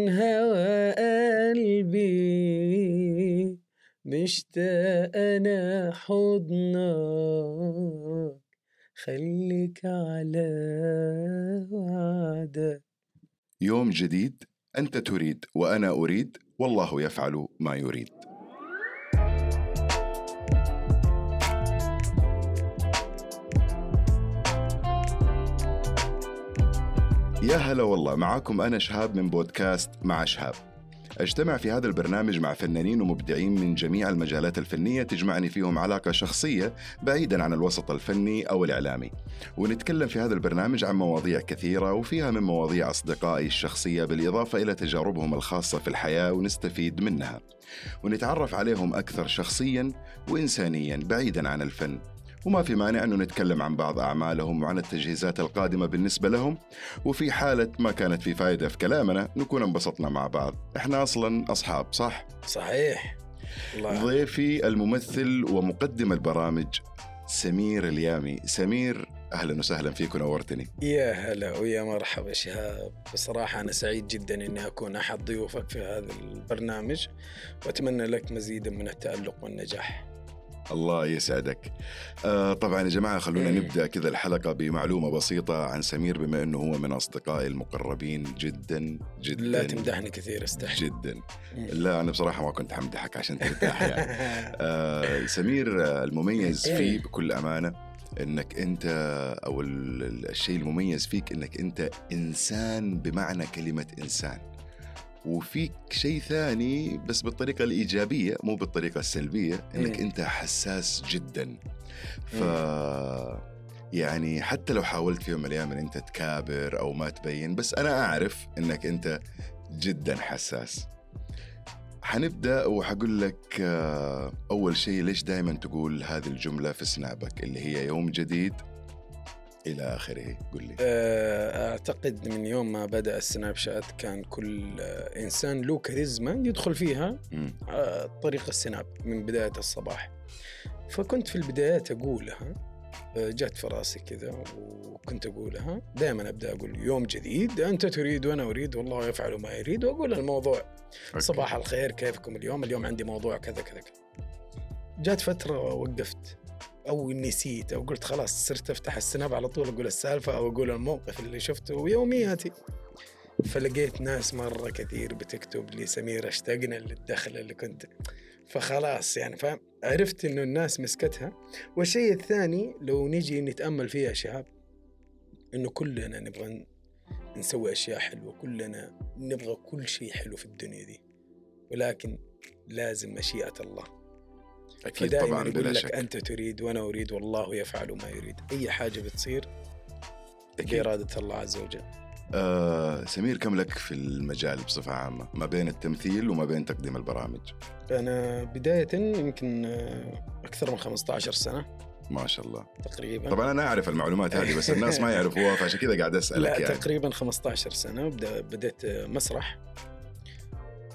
من هوى قلبي. مشتاق أنا حضنك. خليك على وعدك. يوم جديد أنت تريد وأنا أريد والله يفعل ما يريد. يا هلا والله معاكم أنا شهاب من بودكاست مع شهاب. أجتمع في هذا البرنامج مع فنانين ومبدعين من جميع المجالات الفنية تجمعني فيهم علاقة شخصية بعيدا عن الوسط الفني أو الإعلامي. ونتكلم في هذا البرنامج عن مواضيع كثيرة وفيها من مواضيع أصدقائي الشخصية بالإضافة إلى تجاربهم الخاصة في الحياة ونستفيد منها. ونتعرف عليهم أكثر شخصيا وإنسانيا بعيدا عن الفن. وما في مانع أنه نتكلم عن بعض أعمالهم وعن التجهيزات القادمة بالنسبة لهم. وفي حالة ما كانت في فائدة في كلامنا نكون انبسطنا مع بعض. إحنا أصلا أصحاب صح؟ صحيح. الله ضيفي الممثل ومقدم البرامج سمير اليامي. سمير أهلا وسهلا فيك ونورتني. يا هلا ويا مرحبا شهاب. بصراحة أنا سعيد جدا أني أكون أحد ضيوفك في هذا البرنامج. وأتمنى لك مزيدا من التألق والنجاح. الله يسعدك آه طبعا يا جماعة خلونا مم. نبدأ كذا الحلقة بمعلومة بسيطة عن سمير بما أنه هو من أصدقائي المقربين جدا جدا لا تمدحني كثير استحي جدا مم. لا أنا بصراحة ما كنت حمدحك عشان ترتاح يعني آه سمير آه، المميز إيه. فيه بكل أمانة إنك أنت أو ال- ال- الشيء المميز فيك إنك أنت إنسان بمعنى كلمة إنسان وفيك شيء ثاني بس بالطريقة الإيجابية مو بالطريقة السلبية إنك مم. أنت حساس جدا. ف يعني حتى لو حاولت في يوم من الأيام إن أنت تكابر أو ما تبين بس أنا أعرف إنك أنت جدا حساس. حنبدأ وحقول لك آه، أول شيء ليش دائما تقول هذه الجملة في سنابك اللي هي يوم جديد إلى آخره. قل لي. آه، أعتقد من يوم ما بدأ السناب شات كان كل آه، إنسان له كاريزما يدخل فيها. آه، طريق السناب من بداية الصباح. فكنت في البدايات أقولها آه، جات في راسي كذا وكنت أقولها. دائما أبدأ أقول يوم جديد أنت تريد وأنا أريد والله يفعل ما يريد وأقول الموضوع. Okay. صباح الخير كيفكم اليوم؟ اليوم عندي موضوع كذا كذا كذا. جات فترة وقفت. أو نسيت أو قلت خلاص صرت أفتح السناب على طول أقول السالفة أو أقول الموقف اللي شفته ويومياتي فلقيت ناس مرة كثير بتكتب لي سمير اشتقنا للدخلة اللي كنت. فخلاص يعني فاهم عرفت إنه الناس مسكتها. والشيء الثاني لو نجي نتأمل فيها شهاب إنه كلنا نبغى نسوي أشياء حلوة كلنا نبغى كل شيء حلو في الدنيا دي. ولكن لازم مشيئة الله. أكيد فدائما طبعا بلا لك شك. أنت تريد وأنا أريد والله يفعل ما يريد. أي حاجة بتصير أكيد. بإرادة الله عز وجل. آه سمير كم لك في المجال بصفة عامة؟ ما بين التمثيل وما بين تقديم البرامج. أنا بداية يمكن آه، أكثر من 15 سنة. ما شاء الله. تقريبا. طبعا أنا أعرف المعلومات هذه بس الناس ما يعرفوها فعشان كذا قاعد أسألك لا يعني. تقريبا 15 سنة بدأ بديت آه، مسرح.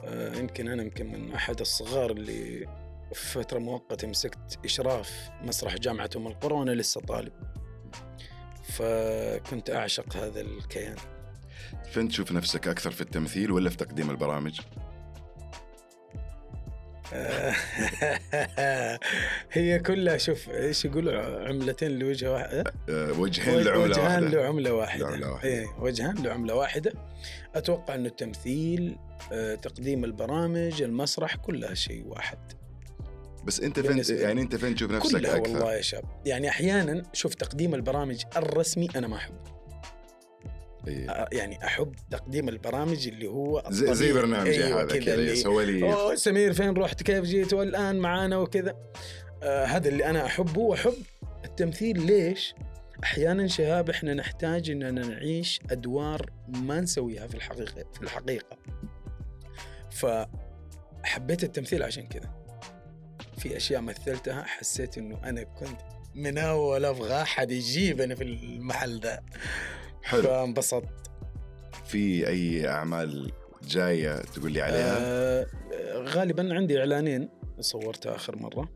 آه، يمكن أنا يمكن من أحد الصغار اللي فترة مؤقتة مسكت إشراف مسرح جامعة أم القرى وأنا لسه طالب. فكنت أعشق هذا الكيان. فين تشوف نفسك أكثر في التمثيل ولا في تقديم البرامج؟ هي كلها شوف إيش يقولوا عملتين لوجه واحد آه وجهين لعملة وجهان واحدة. لعملة واحدة. لعملة واحدة. إيه وجهان لعملة واحدة. أتوقع أنه التمثيل آه، تقديم البرامج المسرح كلها شيء واحد. بس أنت فين. يعني أنت فين تشوف نفسك كلها أكثر؟ والله يا شاب يعني أحيانا شوف تقديم البرامج الرسمي أنا ما أحب إيه. يعني أحب تقديم البرامج اللي هو زي, زي. برنامجي أيوة هذا كذا اللي يسوي لي أوه سمير فين رحت كيف جيت والآن معانا وكذا آه هذا اللي أنا أحبه وأحب التمثيل ليش؟ أحيانا شباب إحنا نحتاج إننا نعيش أدوار ما نسويها في الحقيقة في الحقيقة فحبيت التمثيل عشان كذا في أشياء مثلتها حسيت إنه أنا كنت من أول أبغى أحد يجيبني في المحل ده حلو. فانبسطت. في أي أعمال جاية تقول لي عليها؟ آه غالبا عندي إعلانين صورتها آخر مرة.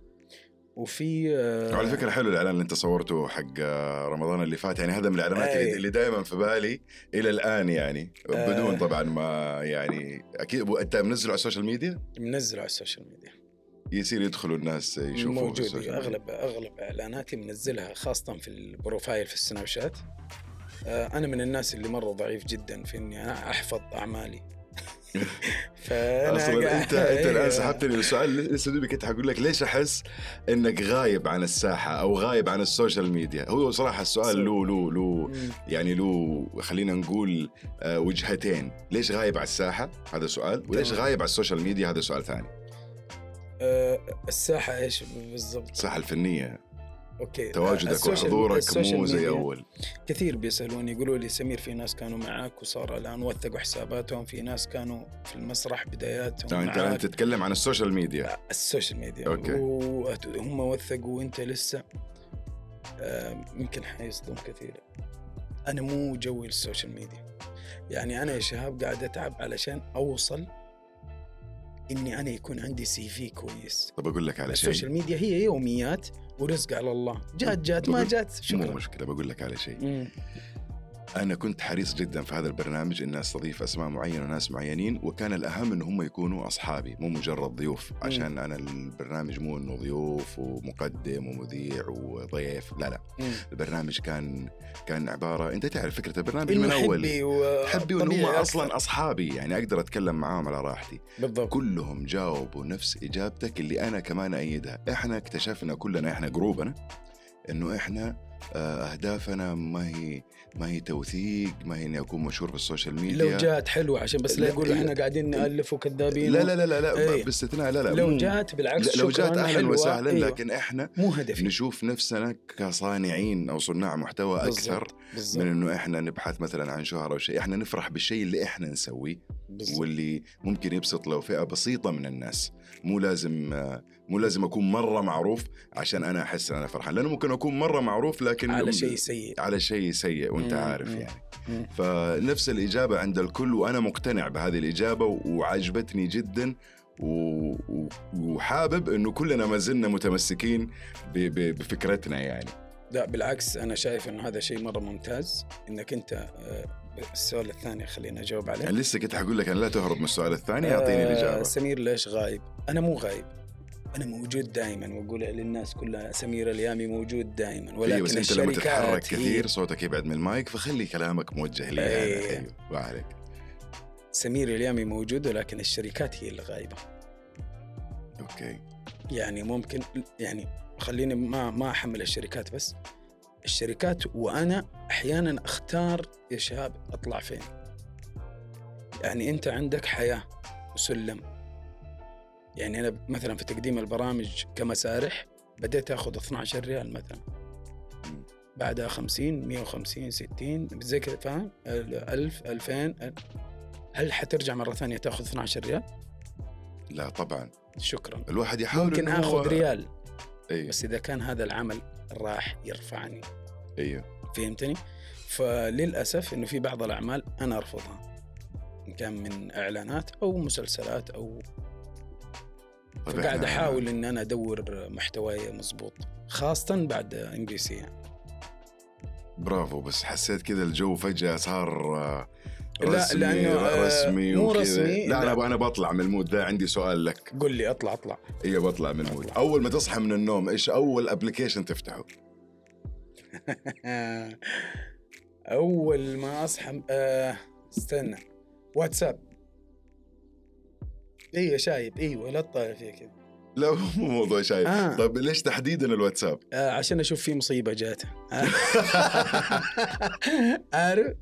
وفي آه، وعلى فكرة حلو الإعلان اللي أنت صورته حق آه، رمضان اللي فات. يعني هذا من الإعلانات. اللي, اللي دائما في بالي إلى الآن يعني. آه. بدون طبعا ما يعني أكيد أنت منزله على السوشيال ميديا؟ منزله على السوشيال ميديا. يصير يدخلوا الناس يشوفوا موجود. اغلب أغلب إعلاناتي منزلها خاصة في البروفايل في السناب شات آه، أنا من الناس اللي مرة ضعيف جدا في إني أنا أحفظ أعمالي فأنا أصلا انت أنت الآن أيوة. سحبتني السؤال لسه دوبي كنت حقول لك ليش أحس إنك غايب عن الساحة أو غايب عن السوشيال ميديا هو صراحة السؤال. له له له. يعني له خلينا نقول آه، وجهتين ليش غايب على الساحة هذا سؤال وليش. غايب على السوشيال ميديا هذا سؤال ثاني آه، الساحة إيش بالضبط؟ الساحة الفنية. أوكي. تواجدك وحضورك مو زي أول. كثير بيسألوني يقولوا لي سمير في ناس كانوا معاك وصار الآن وثقوا حساباتهم في ناس كانوا في المسرح بداياتهم لا، أنت. أنت تتكلم عن السوشيال ميديا. السوشيال ميديا. أوكي. وهم وثقوا وأنت لسه. آه، يمكن حيصدم كثير. أنا مو جوي السوشيال ميديا. يعني أنا يا شهاب قاعد أتعب علشان أوصل إني أنا يكون عندي CV كويس. طب أقول لك على شيء. السوشيال ميديا هي يوميات ورزق على الله. جات جات ما جات. مو شكرا. مشكلة بقول لك على شيء. مم. أنا كنت حريص جدا في هذا البرنامج اني أستضيف أسماء معينة وناس معينين وكان الأهم ان هم يكونوا أصحابي مو مجرد ضيوف عشان أنا البرنامج مو إنه ضيوف ومقدم ومذيع وضيف لا لا مم. البرنامج كان كان عبارة أنت تعرف فكرة البرنامج من أول حبايبي وحبايبي هم. أصلا أصحابي يعني أقدر أتكلم معاهم على راحتي بالضبط كلهم جاوبوا نفس إجابتك اللي أنا كمان أيدها إحنا اكتشفنا كلنا إحنا جروبنا إنه إحنا أهدافنا ما هي ما هي توثيق ما هي إني أكون مشهور في السوشيال ميديا لو جات حلوة عشان بس لا لا، يقولوا إيه. إحنا قاعدين نألف وكذابين لا لا لا لا, لا إيه. باستثناء لا لا لو جات بالعكس لو جات أهلا وسهلا أيوة. لكن إحنا مو هدفي نشوف نفسنا كصانعين أو صناع محتوى أكثر بالضبط بالضبط من إنه إحنا نبحث مثلا عن شهرة أو شيء إحنا نفرح بالشيء اللي إحنا نسويه بالضبط. واللي ممكن يبسط لو فئة بسيطة من الناس مو لازم مو لازم أكون مرة معروف عشان أنا أحس إن أنا فرحان لأنه ممكن أكون مرة معروف لكن على شيء سيء على شيء سيء وأنت مم، عارف مم. يعني مم. فنفس الإجابة عند الكل وأنا مقتنع بهذه الإجابة وعجبتني جدا و- وحابب إنه كلنا ما زلنا متمسكين ب- ب- بفكرتنا يعني لا بالعكس أنا شايف إنه هذا شيء مرة ممتاز إنك أنت آه، السؤال الثاني خليني أجاوب عليه. يعني لسه كنت حقول لك أنا لا تهرب من السؤال الثاني أعطيني آه، الإجابة. سمير ليش غايب؟ أنا مو غايب أنا موجود دائما وأقول للناس كلها سمير اليامي موجود دائما أيوه ولكن بس أنت لما تتحرك كثير صوتك يبعد من المايك فخلي كلامك موجه لي أيوة. أيوه ما عليك. سمير اليامي موجود ولكن الشركات هي اللي غايبة. أوكي. يعني ممكن يعني خليني ما ما أحمل الشركات بس. الشركات وأنا أحيانا أختار يا شباب أطلع فين. يعني أنت عندك حياة وسلم يعني أنا مثلا في تقديم البرامج كمسارح بديت أخذ 12 ريال مثلا. بعدها 50 150 60 زي كذا فاهم؟ 1000 2000 هل حترجع مرة ثانية تأخذ 12 ريال؟ لا طبعا. شكرا. الواحد يحاول ممكن إنه هو- اخذ ريال. أيوه بس إذا كان هذا العمل راح يرفعني. أيوه فهمتني؟ فللأسف إنه في بعض الأعمال أنا أرفضها. إن كان من إعلانات أو مسلسلات أو طيب قاعد إحنا- أحاول إن أنا أدور محتواي مضبوط خاصة بعد إم بي سي يعني. برافو بس حسيت كذا الجو فجأة صار آه، لا، رسمي لأنه، آه، رسمي مو وكذا. رسمي، لا, لا. أنا أنا بطلع من ال mood ده عندي سؤال لك. قل لي أطلع أطلع. أيوه بطلع من ال mood. أول ما تصحى من النوم إيش أول application تفتحه؟ أول ما أصحى آه استنى. واتساب. أيوه شايب أيوه لا تطالع فيها كذا. لا مو موضوع شايف آه. طيب ليش تحديدا الواتساب؟ آه عشان أشوف في مصيبة جات. عارف؟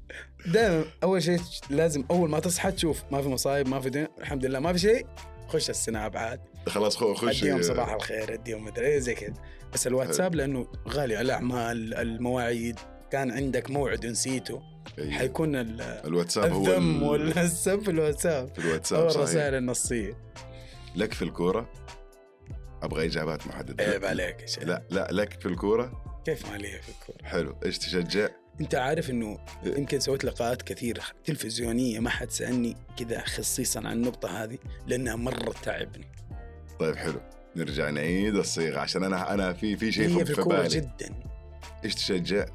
دائما أول شيء لازم أول ما تصحى تشوف ما في مصايب ما في دين الحمد لله ما في شيء خش السناب عاد. خلاص خو خش. اديهم صباح الخير اديهم مدري إيه زي كذا. بس الواتساب لأنه غالي الأعمال المواعيد. كان عندك موعد ونسيته أيوة. حيكون ال- الواتساب هو الذم ال- والسب في الواتساب. في الواتساب صحيح. الرسائل النصية. لك في الكورة؟ أبغى إجابات محددة. عيب عليك لا لا لك في الكورة؟ كيف ما لي في الكورة؟ حلو. إيش تشجع؟ أنت عارف إنه يمكن سويت لقاءات كثيره تلفزيونية ما حد سألني كذا خصيصا عن النقطة هذه لأنها مرة تعبني. طيب حلو. نرجع نعيد الصيغة عشان أنا أنا في في شيء هي في في الكورة بالي. جدا. إيش تشجع؟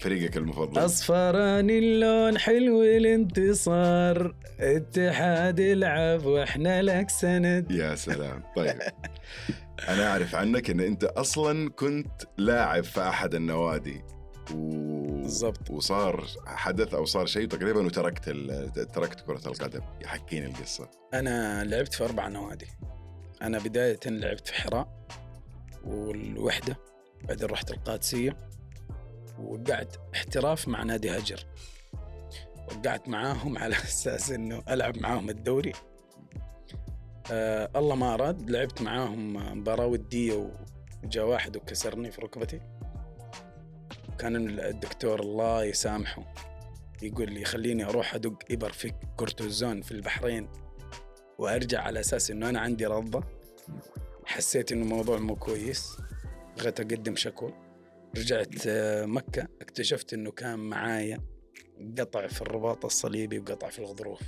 فريقك المفضل. اصفراني اللون حلو الانتصار. اتحاد يلعب وإحنا لك سند. يا سلام. طيب. أنا أعرف عنك إن أنت أصلا كنت لاعب في أحد النوادي. و... بالضبط. وصار حدث أو صار شيء تقريبا وتركت ال... تركت كرة القدم. حكيني القصة. أنا لعبت في أربع نوادي. أنا بداية لعبت في حراء والوحدة بعدين رحت القادسية. وقعت احتراف مع نادي هجر. وقعت معاهم على أساس إنه ألعب معاهم الدوري. آه الله ما أراد لعبت معاهم مباراة ودية وجاء واحد وكسرني في ركبتي. كان الدكتور الله يسامحه يقول لي خليني أروح أدق إبر في كورتيزون في البحرين وأرجع على أساس إنه أنا عندي رضة. حسيت إنه الموضوع مو كويس بغيت أقدم شكوى. رجعت آه، مكة اكتشفت إنه كان معايا قطع في الرباط الصليبي وقطع في الغضروف.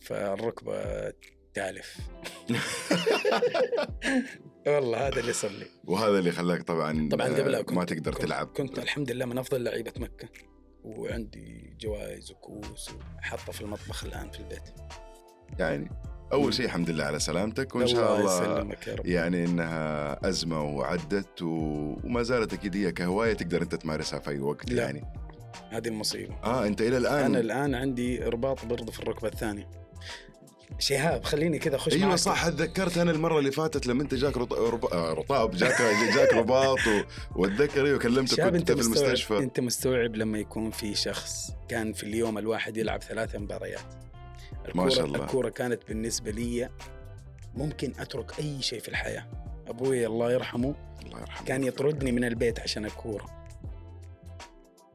فالركبة تالف. والله هذا اللي صار لي وهذا اللي خلاك طبعا طبعا قبلها آه، كنت ما تقدر كنت تلعب. كنت الحمد لله من أفضل لعيبة مكة. وعندي جوائز وكؤوس وحاطة في المطبخ الآن في البيت. يعني أول شيء الحمد لله على سلامتك وإن شاء الله الله يسلمك يا رب. يعني إنها أزمة وعدت و... وما زالت أكيد هي كهواية تقدر أنت تمارسها في أي وقت لا. يعني. هذه المصيبة. آه أنت إلى الآن أنا الآن عندي رباط برضه في الركبة الثانية. شهاب خليني كذا أخش أيوه معاك. صح اتذكرت أنا المرة اللي فاتت لما أنت جاك رط... رب... آه، رطاب جاك جاك رباط و... وأتذكر أيوه كلمتك كنت أنت في المستشفى. أنت مستوعب لما يكون في شخص كان في اليوم الواحد يلعب ثلاث مباريات؟ ما شاء الكورة- الله. الكورة كانت بالنسبة لي ممكن أترك أي شيء في الحياة أبوي الله يرحمه الله يرحمه كان يطردني من البيت عشان الكورة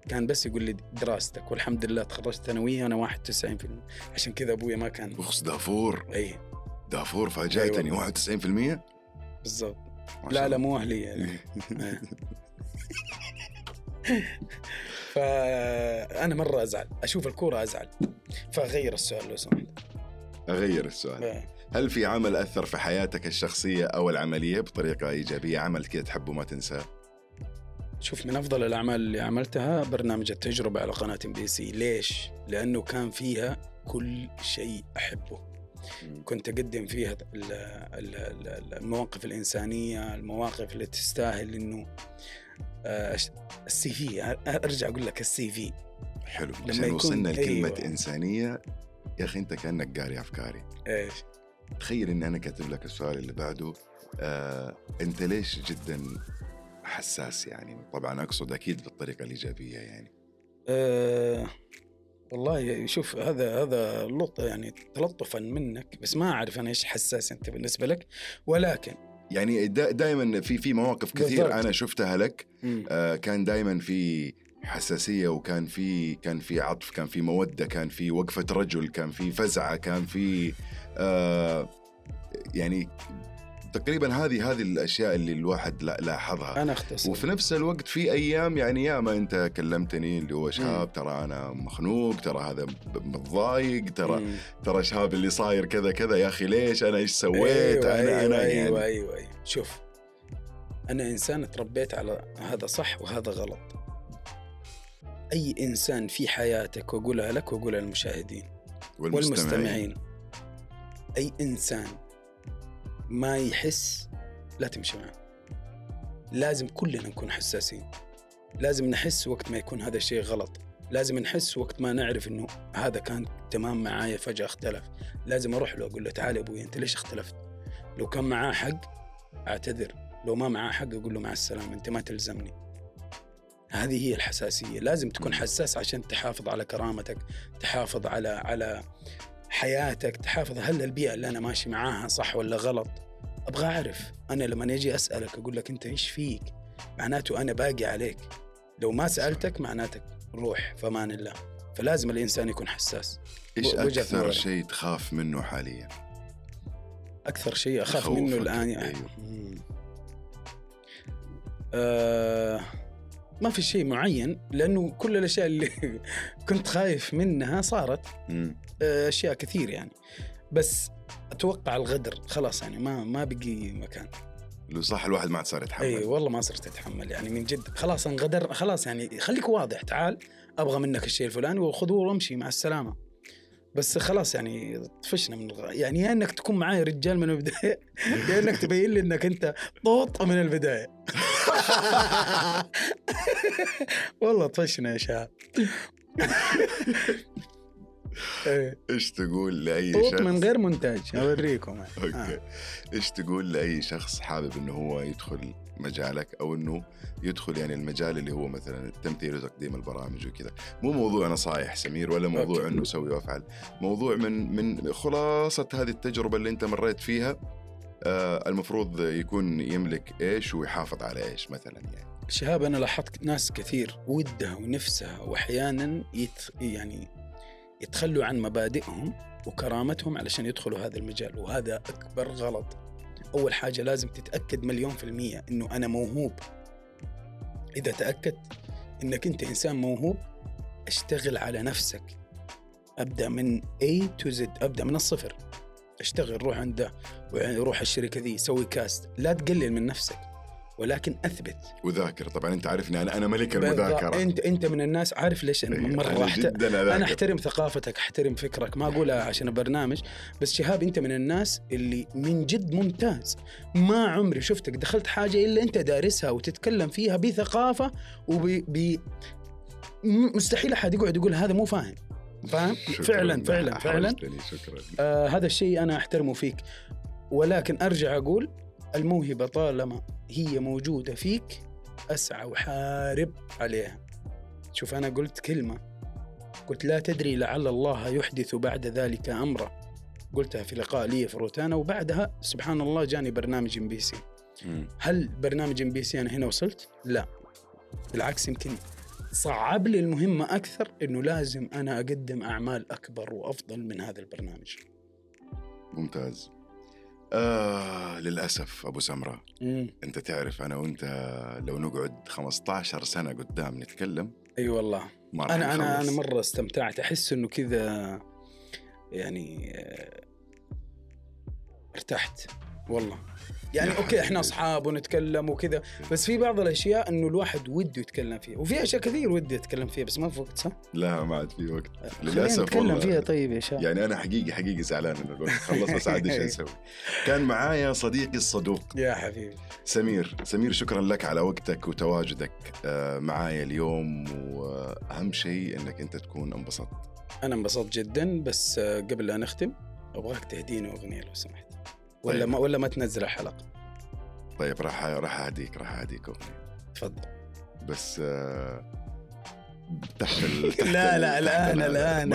كان بس يقول لي دراستك والحمد لله تخرجت ثانوية وأنا 91% عشان كذا أبوي ما كان أخس دافور اي دافور فاجأتني أيوة. 91% بالضبط لا لا. مو لا. إيه. فأنا مرة أزعل أشوف الكورة أزعل فأغير السؤال لو سمحت أغير السؤال. إيه. هل في عمل أثر في حياتك الشخصية أو العملية بطريقة إيجابية؟ عمل كذا تحبه ما تنساه. شوف من أفضل الأعمال اللي عملتها برنامج التجربة على قناة إم بي سي. ليش؟ لأنه كان فيها كل شيء أحبه. كنت أقدم فيها ال- ال- ال- المواقف الإنسانية المواقف اللي تستاهل إنه آه، السي في. أرجع أقول لك السي في. حلو لما عشان وصلنا لكلمة أيوة. إنسانية يا أخي أنت كأنك قاري أفكاري إيش؟ تخيل إني أنا كاتب لك السؤال اللي بعده آه، أنت ليش جدا حساس يعني طبعا أقصد أكيد بالطريقة الإيجابية يعني أه والله شوف هذا هذا لط يعني تلطفا منك بس ما أعرف أنا إيش حساس أنت بالنسبة لك ولكن يعني دائما في في مواقف كثير بالضبط. أنا شفتها لك. آه، كان دائما في حساسية وكان في كان في عطف كان في مودة كان في وقفة رجل كان في فزعة كان في آه، يعني تقريبا هذه هذه الأشياء اللي الواحد لا- لاحظها. أنا أختصر. وفي نفس الوقت في أيام يعني ياما أنت كلمتني اللي هو شهاب ترى أنا مخنوق ترى هذا متضايق ترى مم. ترى شهاب اللي صاير كذا كذا يا أخي ليش؟ أنا إيش سويت؟ أيوة أنا أيوة أنا أيوة, يعني. أيوة, أيوة, أيوة. شوف أنا إنسان تربيت على هذا صح وهذا غلط. أي إنسان في حياتك وأقولها لك وأقولها للمشاهدين والمستمعين. أي إنسان ما يحس لا تمشي معه. لازم كلنا نكون حساسين. لازم نحس وقت ما يكون هذا الشيء غلط. لازم نحس وقت ما نعرف إنه هذا كان تمام معايا فجأة اختلف. لازم أروح له أقول له تعال يا أبوي أنت ليش اختلفت؟ لو كان معاه حق أعتذر. لو ما معاه حق أقول له مع السلامة أنت ما تلزمني. هذه هي الحساسية. لازم تكون حساس عشان تحافظ على كرامتك تحافظ على على حياتك تحافظ هل البيئة اللي أنا ماشي معاها صح ولا غلط. أبغى أعرف. أنا لما أجي أسألك أقول لك أنت إيش فيك؟ معناته أنا باقي عليك. لو ما سألتك معناتك روح فمان الله. فلازم الإنسان يكون حساس. أكثر نظري. شيء تخاف منه حاليا؟ أكثر شيء أخاف. منه الآن يعني. أيوه. آه. ما في شيء معين لأنه كل الأشياء اللي كنت خايف منها صارت مم. أشياء كثير يعني. بس أتوقع الغدر خلاص يعني ما ما بقي مكان. لو صح الواحد ما عاد صار يتحمل. اي والله ما صرت أتحمل يعني من جد. خلاص انغدر خلاص يعني خليك واضح تعال أبغى منك الشيء الفلاني وخذوه وامشي مع السلامة. بس خلاص يعني طفشنا من الغ... يعني يا إنك تكون معاي رجال من البداية يا إنك تبين لي إنك أنت طوط من البداية. والله طفشنا يا شباب إيه. إيش تقول لأي شخص من غير مونتاج أوريكم أوكي آه. إيش تقول لأي شخص حابب إنه هو يدخل مجالك أو إنه يدخل يعني المجال اللي هو مثلا التمثيل وتقديم البرامج وكذا مو موضوع نصايح سمير ولا موضوع أوكي. إنه سوي وافعل موضوع من من خلاصة هذه التجربة اللي أنت مريت فيها المفروض يكون يملك إيش ويحافظ على إيش مثلا يعني. شهاب أنا لاحظت ناس كثير ودها ونفسها واحيانا يت يعني يتخلوا عن مبادئهم وكرامتهم علشان يدخلوا هذا المجال وهذا أكبر غلط. أول حاجة لازم تتأكد مليون في المية إنه أنا موهوب. إذا تأكدت إنك أنت إنسان موهوب أشتغل على نفسك. أبدأ من A to Z أبدأ من الصفر. اشتغل روح عند ده روح الشركة ذي سوي كاست لا تقلل من نفسك ولكن أثبت. وذاكر طبعا أنت عارفني أنا أنا ملك. المذاكرة. انت أنت من الناس عارف ليش أنا إيه، مرة أنا أحت... أنا أحترم ثقافتك أحترم فكرك ما اقولها عشان البرنامج بس شهاب أنت من الناس اللي من جد ممتاز. ما عمري شفتك دخلت حاجة إلا أنت دارسها وتتكلم فيها بثقافة وب ب... مستحيل أحد يقعد يقول هذا مو فاهم. فاهم. فعلا فعلا فعلا. شكرا. آه هذا الشيء أنا أحترمه فيك. ولكن أرجع أقول الموهبة طالما هي موجودة فيك أسعى وحارب عليها. شوف أنا قلت كلمة. قلت لا تدري لعل الله يحدث بعد ذلك أمرا. قلتها في لقاء لي في روتانا وبعدها سبحان الله جاني برنامج إم بي سي. هل برنامج إم بي سي أنا هنا وصلت؟ لا. بالعكس يمكن صعب لي المهمة أكثر إنه لازم أنا أقدم أعمال أكبر وأفضل من هذا البرنامج. ممتاز. آه للأسف أبو سمرة امم أنت تعرف أنا وأنت لو نقعد 15 سنة قدام نتكلم أي والله. ما راح أنا أنا نخلص. أنا مرة استمتعت. أحس إنه كذا يعني آه، ارتحت. والله. يعني أوكي إحنا. أصحاب ونتكلم وكذا بس في بعض الأشياء إنه الواحد وده يتكلم فيها وفي أشياء كثير ودي اتكلم فيها بس ما في وقت صح؟ لا ما عاد في وقت. للأسف نتكلم والله. فيها طيب يا شباب. يعني أنا حقيقي حقيقي زعلان إنه الوقت خلص بس عاد إيش أسوي. كان معايا صديقي الصدوق. يا حبيبي. سمير. سمير شكرا لك على وقتك وتواجدك آه، معايا اليوم وأهم شيء إنك أنت تكون انبسطت. أنا انبسطت جدا بس آه، قبل لا نختم أبغاك تهديني اغنيه لو سمحت. ولا طيب. ما ولا ما تنزل الحلقة. طيب راح راح أهديك راح أهديك أغنية تفضل. بس آه، تحت ال... تحت لا لا الآن ال- الآن.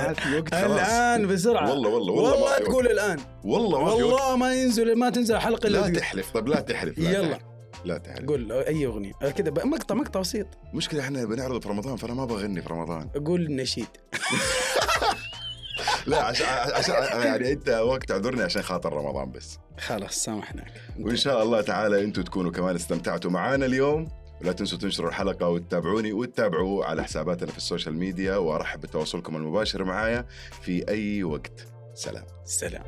الآن بسرعة. والله والله والله والله. تقول الآن. والله ما والله ما ينزل ما تنزل إلا لا. تحلف. طب لا تحلف لا يلا. تحلف. لا تحلف. قول أي أغنية. آه، كذا مقطع مقطع بسيط. مشكلة إحنا بنعرض في رمضان فأنا ما بغني في رمضان. قول نشيد. لا عشان عشان يعني انت وقت اعذرني عشان خاطر رمضان بس. خلاص سامحناك. وإن شاء الله تعالى أنتم تكونوا كمان استمتعتوا معانا اليوم. ولا تنسوا تنشروا الحلقة وتتابعوني وتتابعوا على حساباتنا في السوشيال ميديا وأرحب بتواصلكم المباشر معايا في أي وقت. سلام. سلام.